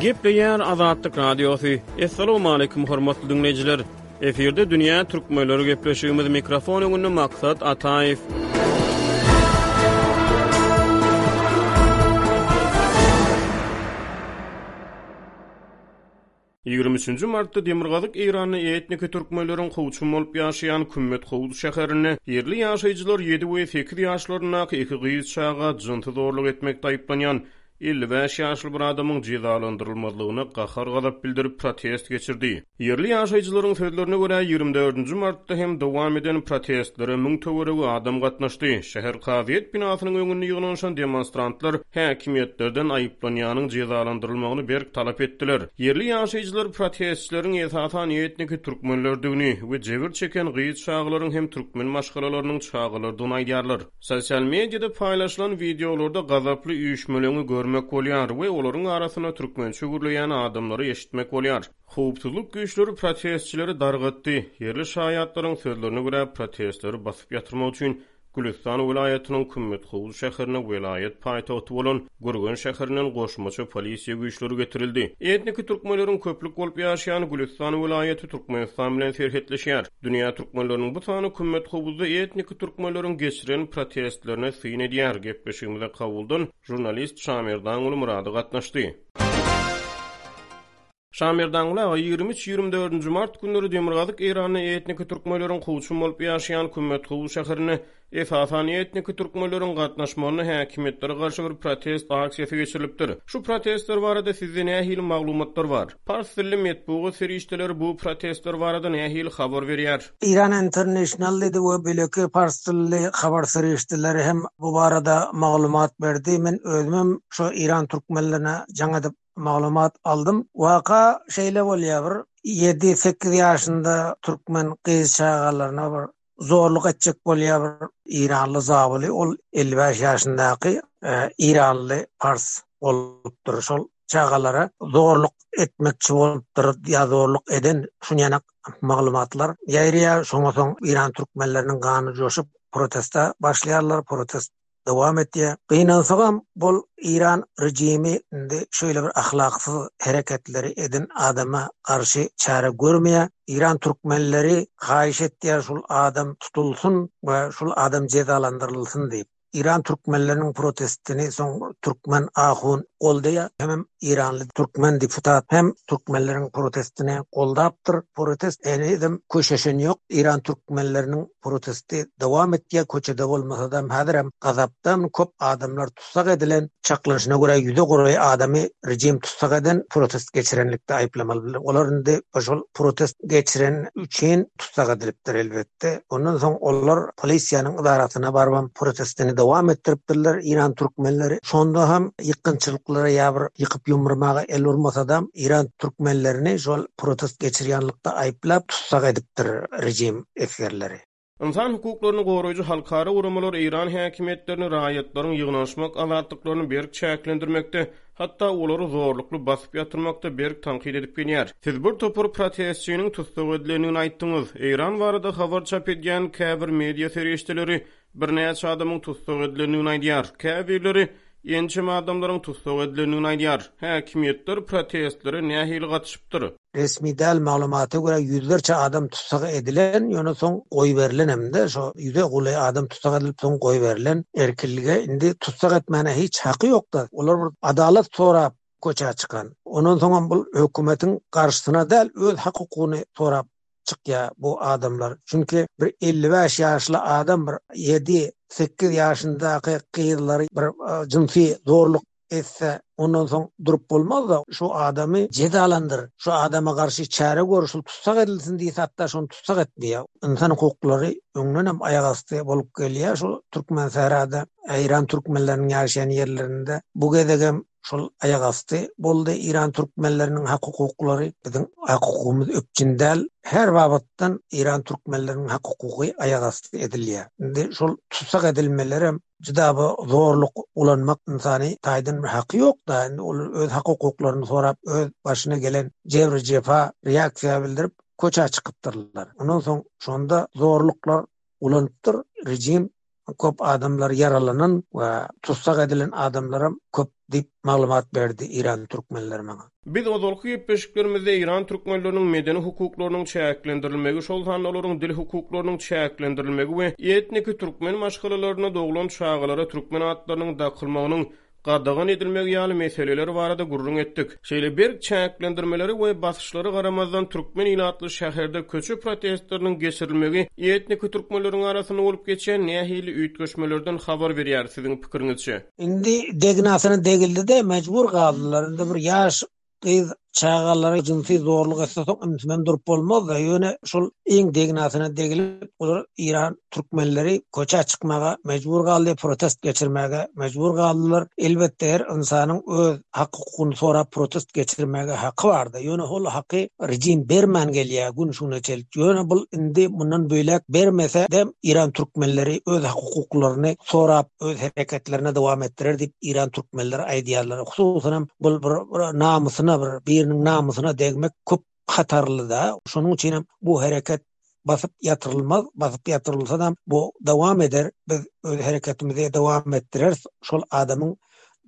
Gepleýär Azatlyk Radiosy. Assalamualaikum hormatly dinleýjiler. Efirde dünýä türkmenleri gepleşigimiz mikrofon öňünde maksat Ataýew. Ýigrimi üçünji martda Demirgazyk Eýranda etniki türkmenleriň kowçum bolup ýaşaýan Kümmet Howuz şäherinde ýerli ýaşaýjylar ýedi we sekiz ýaşlaryndaky iki gyz çaga jynsy zorluk etmekde aýyplanýan elli bäş ýaşly bir adamyň jezalandyrylmazlygyna gahar-gazap bildirip protest geçirdi. Ýerli ýaşaýjylaryň sözlerine görä, ýigrimi dördünji martda hem dowam eden protestlere müň töweregi adam gatnaşdy. Şäher kazyýet binasynyň öňünde ýygnanyşan demonstrantlar häkimiýetlerden aýyplanýanyň jezalandyrylmagyny berk talap etdiler. Ýerli ýaşaýjylar protestleriň esasan etniki türkmenlerdigini we jebir çeken gyz çagalaryň hem türkmen maşgalalarynyň çagalarydygyny aýdýarlar. Sosial mediada paýlaşylan wideolarda gazaply üýşmeleňi görmek bolýar we olaryň arasynda türkmençe gürleýän adamlary eşitmek bolýar. Howpsuzlyk güýçleri protestçileri dargatdy. Ýerli şaýatlaryň sözlerine görä, protestleri basyp ýatyrmak üçin Gülüstan welaýatynyň Kümmethovuz şäherine welaýat paýtagty bolan Gürgen şäherinden goşmaça polisiýa güýçleri getirildi. Etniki türkmenleriň köplük bolup ýaşaýan Gülüstan welaýaty Türkmenistan bilen serhetleşýär. Dünýä türkmenleriniň bu sany Kümmethovuzda etniki türkmenleriň geçiren protestlerine syn edýär. Gepleşigimize Kabuldan žurnalist Şamerdanguly Myrady gatnaşdy. Şamerdanguly aga ýigrimi üç, ýigrimi dördünji mart günleri demirgazyk Eýranda etniki türkmenleriň kowçum bolup ýaşaýan Kümmetgowy şäherinde, esasan, etniki türkmenleriň gatnaşmagynda häkimiýetlere garşy bir protest aksiýasy geçirilipdir. Şu protestler barada sizde nähili maglumatlar bar? Pars dilli metbugat serişdeleri bu protestler barada nähili habar berýär? Iran International dedi we beýleki pars dilli habar serişdeleri hem bu barada maglumat berdi. Men özümem şo Iran türkmenlerine jaň edip maglumat aldym. Waka şeýle bolýar, bir ýedi-sekiz ýaşynda türkmen gyz çagalaryna bir zorluk etjek bolýar bir iranly zabuly, ol elli bäş ýaşyndaky iranly pars bolupdyr, şol çagalara zorluk etmekçi bolupdyr ýa zorluk eden, şunýanak maglumatlar ýaýraýar, şoňa soň iran türkmenleriniň gany joşup protesta başlaýarlar, protest dowam etýär. Gynansagam bol Iran rejimi indi şeýle bir ahlaksyz hereketleri eden adama garşy çäre görmeýär. Iran türkmenleri haýyş etýär şul adam tutulsyn we şul adam jezalandyrylsyn diýip. Iran türkmenleriniň protestini soň türkmen ahun goldaýar. Hemem iranly türkmen deputat hem türkmenleriň protestini goldapdyr. Protest henizem köşeşen ýok. Iran türkmenleriniň protesti dowam etýär, köçede bolmasadam häzirem gazapdan köp adamlar tussag edilen, çaklanyşyna görä ýüze golaý adamy režim tussag eden, protest geçirenlikde aýyplamalydyr. Olar indi şol protest geçiren üçin tussag edilipdir elbetde. Ondan soň olar polisiýanyň ydarasyna barybam protestini dowam etdiripdirler İran türkmenleri. Şonda ham ýykgynçylyklara ýa bir ýykyp ýumrmaga el urmasadam İran türkmenlerini şol protest geçirýänlikde aýyplap tussag edipdir režim. esgerleri. Ynsan hukuklaryny goraýjy halkara guramalar eýran häkimiýetlerini raýatlaryň ýygnanyşmak azatlyklaryny berk çäklendirmekde, hatda olary zorlukly basyp ýatyrmakda berk tankyt edip gelýär. Siz bir topar protestçiniň tussag edilendigini aýtdyňyz. Eýran barada habar çap edýän käbir media serişdeleri Birnäçe adamyň tussag edilendigini aýdýar. Käbirleri ençeme adamlaryň tussag edilendigini aýdýar. Häkimiýetler protestlere nähili gatyşypdyr? Resmi däl maglumata görä, ýüzlerçe adam tussag edilen, ýöne soň goýberilen hem-de şo ýüze golaý adam tussag edilip, soň goýberilen. Erkilige indi tussag etmäne hiç haky ýok-da. Olar bir adalat sorap köçä çykan. Ondan soňam bul hökümetiň garşysyna däl, öz hak-hukugyny sorap çykýar bu adamlar. Çünki bir elli bäş ýaşly adam bir ýedi, sekiz ýaşyndaky gyzlary bir jynsy zorluk etse, ondan soň durup bolmaz-da, şu adamy jezalandyr, şu adama garşy çäre gör, şul tussag edilsin diýse, hatda şony tussag etmeýär. Ynsan hukuklary öňden hem aýakasty bolup gelýär şu Türkmensährada, Eýran türkmenleriniň ýaşaýan ýerlerinde. Bu gezegem şol aýak asty boldy iran türkmenleriniň hak hukuklary biziň hak hukugymyz öpjün däl her babatdan iran türkmenleriniň hak hukugy aýak asty edilýär indi şol tussag edilmelerem juda bir zorluk ulanmak ynsany taýdan bir haky ýok da indi ol öz hak hukuklaryny sorap öz başyna gelen jebri jepa reaksiýa bildirip köçä çykypdyrlar ondan soň şonda zorluklar ulanypdyr rejim köp adamlar ýaralanan we tussag edilen adamlaram köp diýip maglumat berdi Eýran türkmenleri maňa. Biz ozalky gepleşiklerimizde Eýran türkmenleriniň medeni hukuklarynyň çäklendirilmegi, şol sanda olaryň dil hukuklarynyň çäklendirilmegi we etniki türkmen maşgalalarynda doglan çagalara türkmen atlarynyň dakylmagynyň gadagan edilmegi ýaly meseleler barada gürrüň etdik. Şeýle berk çäklendirmeleri we basyşlary garamazdan türkmen ilatly şäherde köçe protestleriniň geçirilmegi etniki türkmenleriň arasynda bolup geçýän nähili üýtgeşmelerden habar berýär, siziň pikiriňizçe? Indi degnasyna degildi-de, mejbur galdylar. Indi bir ýaş Gyz çagalary jynsy zorluk etse soň ümsümem durup bolmazda ýöne şol iň degnasyna degilip olar iran türkmenleri köçä çykmaga mejbur galdy protest geçirmäge mejbur galdylar elbetde her ynsanyň öz hak hukugyny sorap protest geçirmäge haky barda ýöne hol haky rejim bermän gelýä gün şuguna çelip ýöne bul indi mundan böýläk bermese dem iran türkmenleri öz hak hukuklaryny sorap öz hereketlerine dowam etdirer diýip Iran türkmenleri aýdýarlar, hususan hem bul bir namysyna bir biriniň namysyna degmek köp hatarlyda. Şonuň üçin hem bu hereket basyp ýatyrylmaz, basyp ýatyrylsa-da bu dowam eder. Biz öz hereketimizi dowam etdireris. Şol adamyň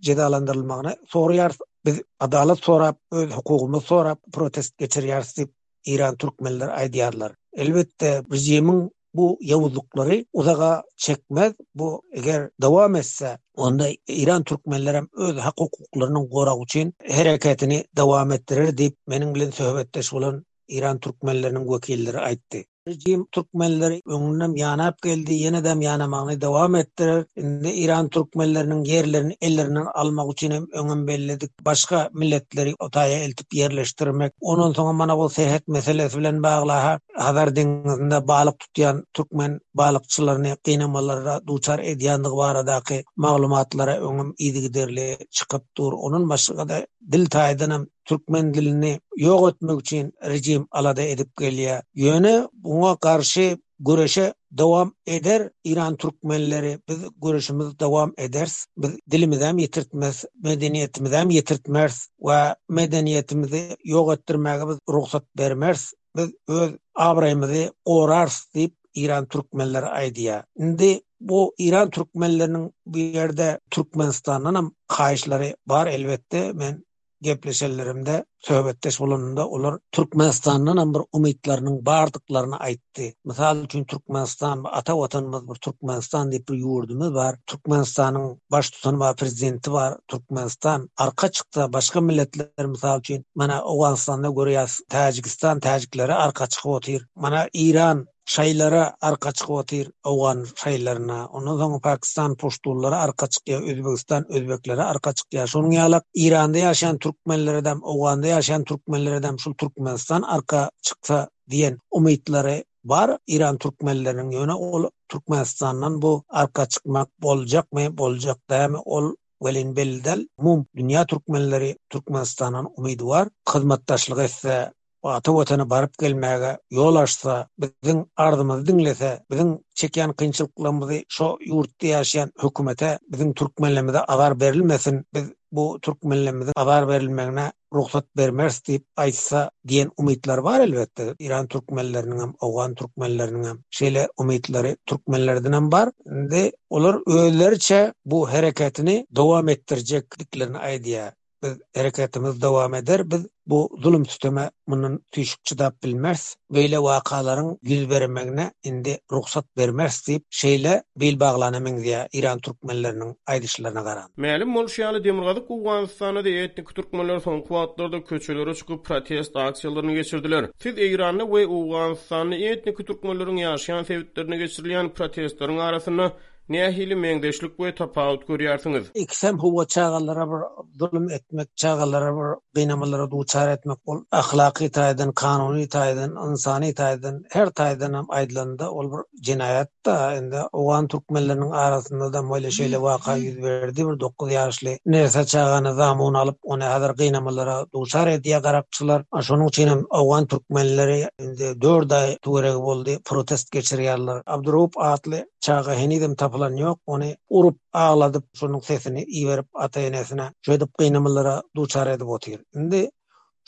jezalandyrylmagyny soraýarys. Biz adalat sorap, öz hukugymyzy sorap protest geçirýäris diýip, Iran türkmenleri aýdýarlar. Elbetde, režimiň bu ýowuzlyklary uzaga çekmez, bu eger dowam etse, onda Eýran türkmenlerem öz hak-hukuklarynyň goragy üçin hereketini dowam etdirer diýip, meniň bilen söhbetdeş bolan Eýran türkmenleriniň wekilleri aýtdy. Rejim türkmenleri öňündem ýanap geldi, ýene-de ýanamagyny dowam etdirer. Indi Eýran türkmenleriniň ýerlerini ellerinden almak üçin hem öňem belledik, başga milletleri o taýa eltip ýerleşdirmek, ondan soňam mana bu serhet meselesi bilen bagly-ha, Hazar deňzinde balyk tutýan türkmen balykçylaryny gynamalara duçar edýändigi baradaky maglumatlara öňem yzygiderli çykyp dur. Ondan başga-da, dil taýdan hem türkmen dilini ýok etmek üçin režim alada edip gelýär. Ýöne buňa garşy göreşe dowam eder Eýran türkmenleri. Biz göreşimizi dowam ederis. Biz dilimizem ýitirtmeris, medeniýetimizem ýitirtmeris we medeniýetimizi ýok etdirmäge biz rugsat bermeris. biz öz abraýymyzy gorarys diýip Iran türkmenleri aýdýar. Indi bu Iran türkmenleriniň bu ýerde Türkmenistandan hem haýyşlary bar elbetde men gepleşenlerimde söhbetdeş bolanymda olar Türkmenistandan hem bir umytlarynyň bardyklaryny aýtdy. Mysal üçin Türkmenistan ata watanymyz bir Türkmenistan diýip bir ýurdumyz bar. Türkmenistanyň baştutany bar, prezidenti bar, Türkmenistan arka çyksa başga milletler mysal üçin mana Owganystanda görýäs Täjigistan täjiklere arka çykyp otyr. Mana Iran şaýlara arka çykyp otyr Owgan şaýlaryna. Ondan soň Pakistan puştunlara arka çykýar, Özbegistan özbeklere arka çykýar. Şonuň ýalak Iranda ýaşaýan türkmenlere däm Owganda ýaşaýan türkmenlere däm şul Türkmenistan arka çyksa diýen umytlary Bar Iran türkmenleriniň ýöne ol Türkmenistandan bu arka çykmak boljakmy boljak dämi ol welin belli däl umum dünýä türkmenleri Türkmenistandan umydywar hyzmatdaşlyk etse ata watana baryp gelmäge ýol açsa biziň arzymyzy diňlese biziň çekýän kynçylyklarymyzy şo ýurtda ýaşaýan hökümete biziň türkmenlerimize azar berilmesin biz bu türkmenlerimiziň azar berilmegine rugsat bermeris diýip aýtsa diýen umytlary bar elbetde. Eýran türkmenleriniň hem, owgan türkmenleriniň hem şeýle umytlary türkmenlerden hem bar. Indi olar özleriçe bu hereketini dowam etdirjekdiklerini aýdýar. Biz hereketimiz dowam eder, biz bu zulum-süteme mundan süýşüp çydap bilmeris. beýle wakalaryň ýüz bermegine indi rugsat bermeris diýip, şeýle bil baglana meňzeýär Eýran türkmenleriniň aýdyşlaryna garan. Mälim bolşy ýaly, demirgazyk Owganystanda-da etnik türkmenler soňky wagtlarda köçelere çykyp, protest aksiýalaryny geçirdiler. Siz Eýranda we Owganystanda etnik türkmenleriň ýaşaýan sebitlerinde geçirilýän protestleriň arasynda Nähili meňzeşlik we tapawut görýärsiňiz? Ikisem howa çagalara bir zulum etmek çagalara bir gynamalara duçar etmek ol ahlaky taýdan kanuny taýdan ynsany taýdan her taýdanam aýdylanda ol bir jenaýatda indi owgan türkmenleriniň arasyndada moýle şeýle waka ýüz berdi bir dokuz ýaşly nersa çagany zamun alyp ony hazir gynamalara duçar edýär garakçylar şonuň üçinem owgan türkmenleri indi dört aý töweregi boldy protest geçirýärler abdurup atly Çaga henizem tapylan ýok, ony urup, agladyp, şonuň sesini iberip, ata-enesine şeýdip gynamalara duçar edip otyr. Indi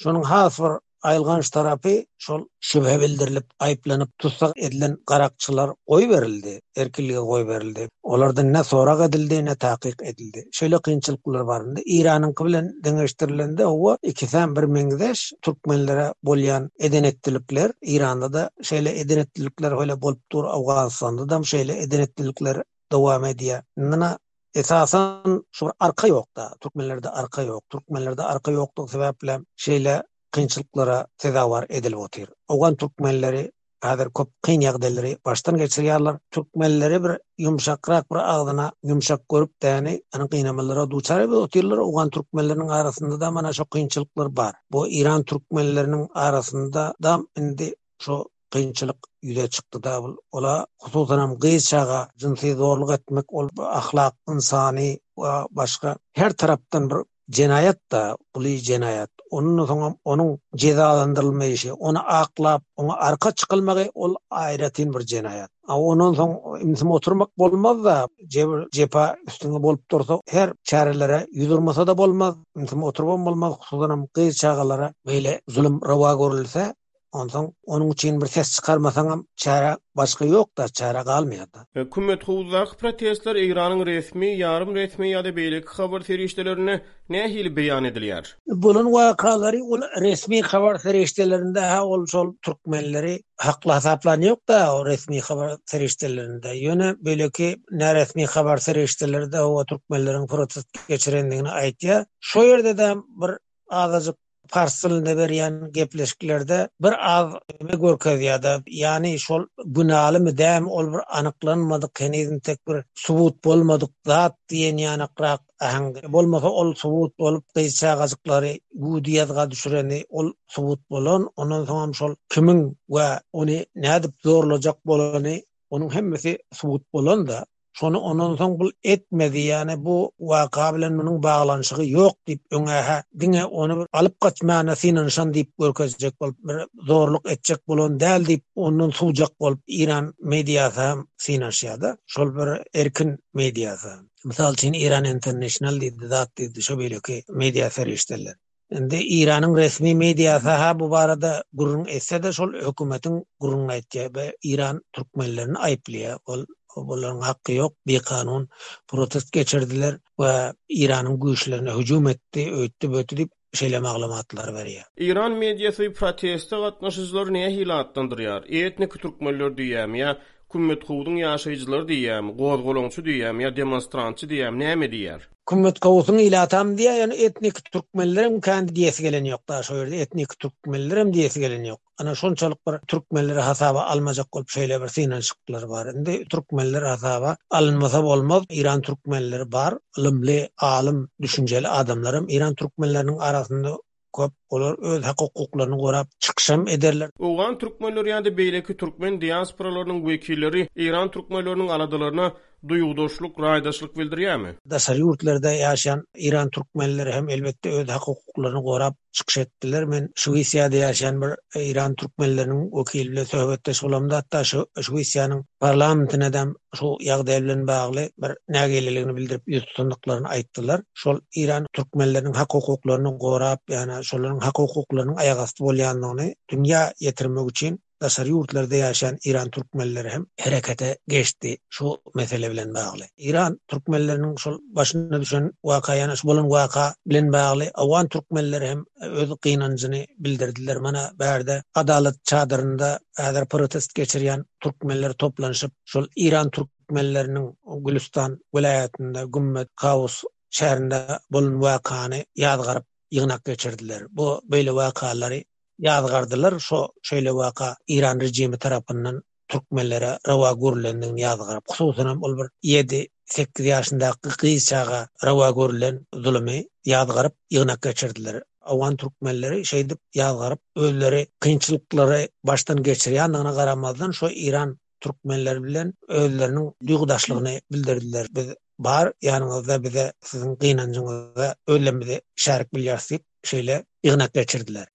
şonuň has bir aýylganç tarapy, şol şübhe bildirilip, aýyplanyp, tussag edilen garakçylar goýberildi, erkinlige goýberildi. Olardan ne sorag edildi, ne takyk edildi. Şeýle kynçylyklar bar. Indi Eýranyňky bilen deňeşdirilende, hawa, ikisem bir meňzeş, türkmenlere bolýan eden-etdilikler, Eýranda-da şeýle eden-etdilikler şeýle bolup dur, Owganystanda dam şeýle ederetlilikler dowam edýär. Indi-na esasan şu bir arka ýok-da, türkmenlerde arka ýok. Türkmenlerde arka ýokdugy sebäpli şeýle kynçylyklara sezewar edilip otyr. Owgan türkmenleri häzir köp kyn ýagdaýlary başdan geçirýärler. Türkmenleri bir ýumşakrak, bir agzyna ýumşak görüp däni ýa gynamalara duçar edip otyrlar. Owgan türkmenleriniň arasynda-da mana şu kynçylyklar bar. Bu Eýran türkmenleriniň arasynda-da indi şu kynçylyk ýüze çykdy Dabl ola hususanam gyz çaga jynsy zorluk etmek ol ahlak ynsany we başga her tarapdan bir jenaýat da buly jenaýat onda soňam onuň jezalandyrylmaýşy ony aklap oňa arka çykylmagy ol aýratyn bir jenaýat a ondan soň imsim oturmak bolmaz da jebir jepa üstüňe bolup dursa her çärelere ýüz urmasa da bolmaz imsim oturybam bolmaz hususanam gyz çagalara beýle zulum rowa görülse Onsoň onuň üçin bir ses çykarmasaňam çäre başga ýokda çäre galmaýarda. Hökümet howuzdaky protestler Eýranyň resmi, ýarym resmi ýa-da beýleki habar serişdelerinde nähili beýan edilýär? Bolan wakalary ol resmi habar serişdelerinde ha ol şol türkmenleri hakly hasaplan ýokda o resmi habar serişdelerinde. Ýöne beýleki näresmi habar serişdeleri-de o türkmenleriň protest geçirendigini aýtýar. Şo ýerde-de bir azajyk pars dilinde berýän gepleşiklerde bir az eme görkezýär-de, ýany şol günalymy dämi ol bir anyklanmadyk heniz intek bir subut bolmadyk zat diýen ýanakrak äheňde. Bolmasa ol subut bolup gyz çagajyklary güwdi ýazga düşüreni ol subut bolan, ondan soňam şol kimiň we ony nädip zorlajak bolany onuň hemmesi subut bolan-da. Şony ondan soň bul etmedi, ýagny bu waka bilen munuň baglanyşygy ýok diýip öňe hä, diňe ony alyp gaçmana synanyşan diýip görkezjek bolup, bir zorluk etjek bolan däl diýip ondan suwjak bolup Eýran mediasy hem synanyşýar-da. Şol bir erkin mediasy. Mysal üçin Iran International diýdi, zat diýdi, şo beýleki media serişdeler. Indi Eýranyň resmi mediasy ha bu barada gürrüň etse-de şol hökümetiň gürrüňi aýtýar we Eýran türkmenlerini aýyplaýar. Ol bularyň haky ýok, bikanun protest geçirdiler we Eýranyň güýçlerine hüjüm etdi, öýtdi-böýtdi diýip şeýle maglumatlary berýär. Eýran mediasy proteste gatnaşyjylary nähili atlandyrýar? Etniki türkmenler diýýämi ýa Kümmetgudyň ýaşaýjylary diýýämi, gozgalaňçy diýýämi ýa demonstrantçy diýýämi näme diýýär? Kümmet gowusyny ile atam diýýär etnik türkmenlerem kän diýesi gelen ýok da şo ýerde etnik türkmenlerem diýesi gelen ýok ana şonçalyk bir türkmenleri hasaba almajak bolup şeýle bir synanyşyklar bar indi türkmenler hasaba alynmasa bolmaz iran türkmenleri bar ylymly alym düşünjeli adamlarem iran türkmenleriniň arasynda köp, olar öz hak-hukuklaryny gorap çykyşam ederler. Owgan türkmenleri ýa-da beýleki türkmen diasporalarynyň wekilleri eýran türkmenleriniň aladalaryna duýgudaşlyk, raýdaşlyk bildirýärmi? Daşary ýurtlarda ýaşaýan eýran türkmenleri hem elbetde öz hak-hukuklaryny gorap çykyş etdiler. Men Şwesiýada ýaşaýan bir eýran türkmenleriniň wekili bilen söhbetdeş bolamda hatda Şwesiýanyň parlamentine-dem şu ýagdaý bilen bagly bir nägileligini bildirip ýüz tutandyklaryny aýtdylar. Şol Eýran türkmenleriniň hak-hukuklaryny gorap, ýa-da şolaryň hak-hukuklarynyň aýagasty bolýandygyny dünýä ýetirmek üçin daşary ýurtlarda ýaşaýan eýran türkmenleri hem herekete geçdi şu mesele bilen bagly. Eýran türkmenleriniň şol başyna düşen waka, ýa-da şu bolan waka bilen bagly owgan türkmenleri hem öz gynanjyny bildirdiler. Mana bärde adalat çadyrynda häzir protest geçirýän türkmenler toplanyşyp, şol Eýran türkmenleriniň Gülüstan welaýatynda Gümmet Gaus şäherinde bolan wakany ýazgaryp ýygnak geçirdiler. Bu beýle wakalary ýazgardylar, şo şeýle waka Eýran rejimi tarapyndan türkmenlere rawa görülendigini ýazgaryp, hususanam ol bir ýedi, sekiz ýaşyndaky gyz çaga rawa görülen zulumy ýazgaryp ýygnak geçirdiler. Owgan türkmenleri şeýdip ýazgaryp, özleri kynçylyklary başdan geçirýändigine garamazdan, şo Iran türkmenleri bilen özleriniň duýgudaşlygyny bildirdiler. Biz bar ýanyňyzda bize siziň gynanjyňyza özlerimizi şärik bilýäris diýip, şeýle ýygnak geçirdiler.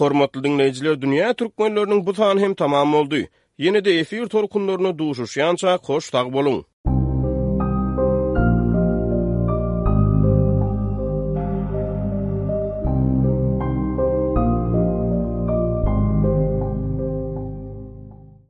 Hormatly diňleýjiler dünýä türkmenleriniň bu sany hem tamam boldy. Ýene-de efir tolkunlarynda duşuşýança hoş sag boluň.